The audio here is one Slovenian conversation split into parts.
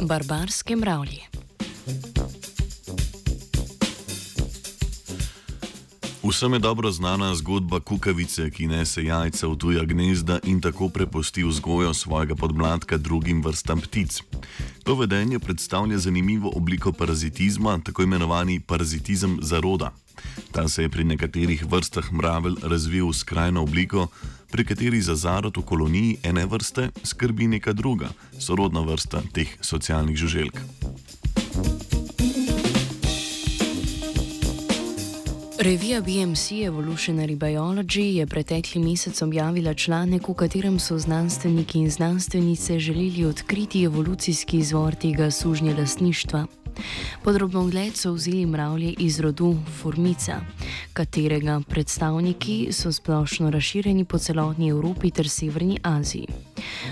Barbarske mravlje. Vsem je dobro znana zgodba kukavice, ki nese jajca v tuja gnezda in tako prepusti vzgojo svojega podmladka drugim vrstam ptic. To vedenje predstavlja zanimivo obliko parazitizma, tako imenovani parazitizem zaroda. Ta se je pri nekaterih vrstah mravelj razvil v skrajno obliko, pri kateri za zarod v koloniji ene vrste skrbi neka druga, sorodna vrsta teh socialnih žuželk. Revija BMC Evolutionary Biology je pretekli mesec objavila članek, v katerem so znanstveniki in znanstvenice želeli odkriti evolucijski izvor tega sužnje lasništva. Podrobno ogled so vzeli mravlje iz rodu Formica, katerega predstavniki so splošno razširjeni po celotni Evropi ter Severni Aziji.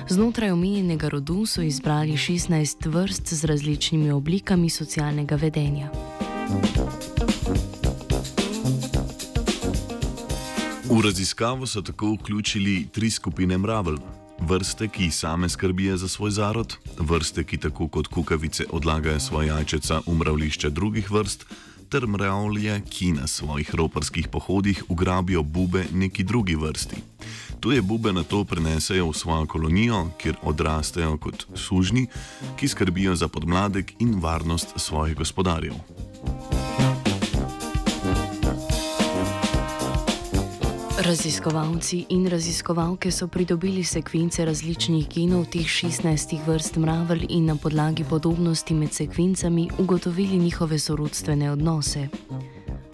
Znotraj omenjenega rodu so izbrali 16 vrst z različnimi oblikami socialnega vedenja. V raziskavo so tako vključili tri skupine mravelj. Vrste, ki same skrbijo za svoj zarod, vrste, ki tako kot kukavice odlagajo svoje jajčeca v mravlišča drugih vrst, ter mravlje, ki na svojih roparskih pohodih ugrabijo bube neki drugi vrsti. Tuje bube na to prenesejo v svojo kolonijo, kjer odrastejo kot sužni, ki skrbijo za podmladek in varnost svojih gospodarjev. Raziskovalci in raziskovalke so pridobili sekvence različnih genov teh 16 vrst mravelj in na podlagi podobnosti med sekvencami ugotovili njihove sorodstvene odnose.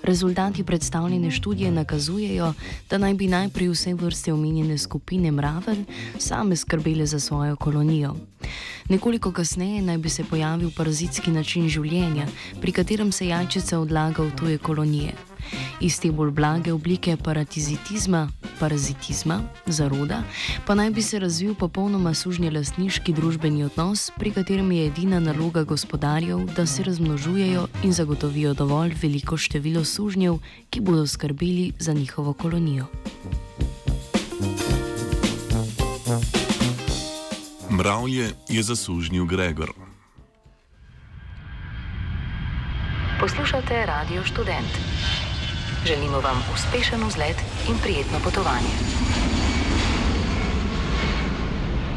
Rezultati predstavljene študije nakazujejo, da naj bi najprej vse vrste omenjene skupine mravelj same skrbele za svojo kolonijo. Nekoliko kasneje naj bi se pojavil parazitski način življenja, pri katerem se jajčica odlaga v tuje kolonije. Iz te bolj blage oblike parazitizma, parazitizma, zaroda, pa naj bi se razvil popolnoma sužnje lastniški družbeni odnos, pri katerem je edina naloga gospodarjev, da se razmnožujejo in zagotovijo dovolj veliko število sužnjev, ki bodo skrbeli za njihovo kolonijo. Mravlje je zasužnil Gregor. Poslušate Radio Student. Želimo vam uspešen vzlet in prijetno potovanje.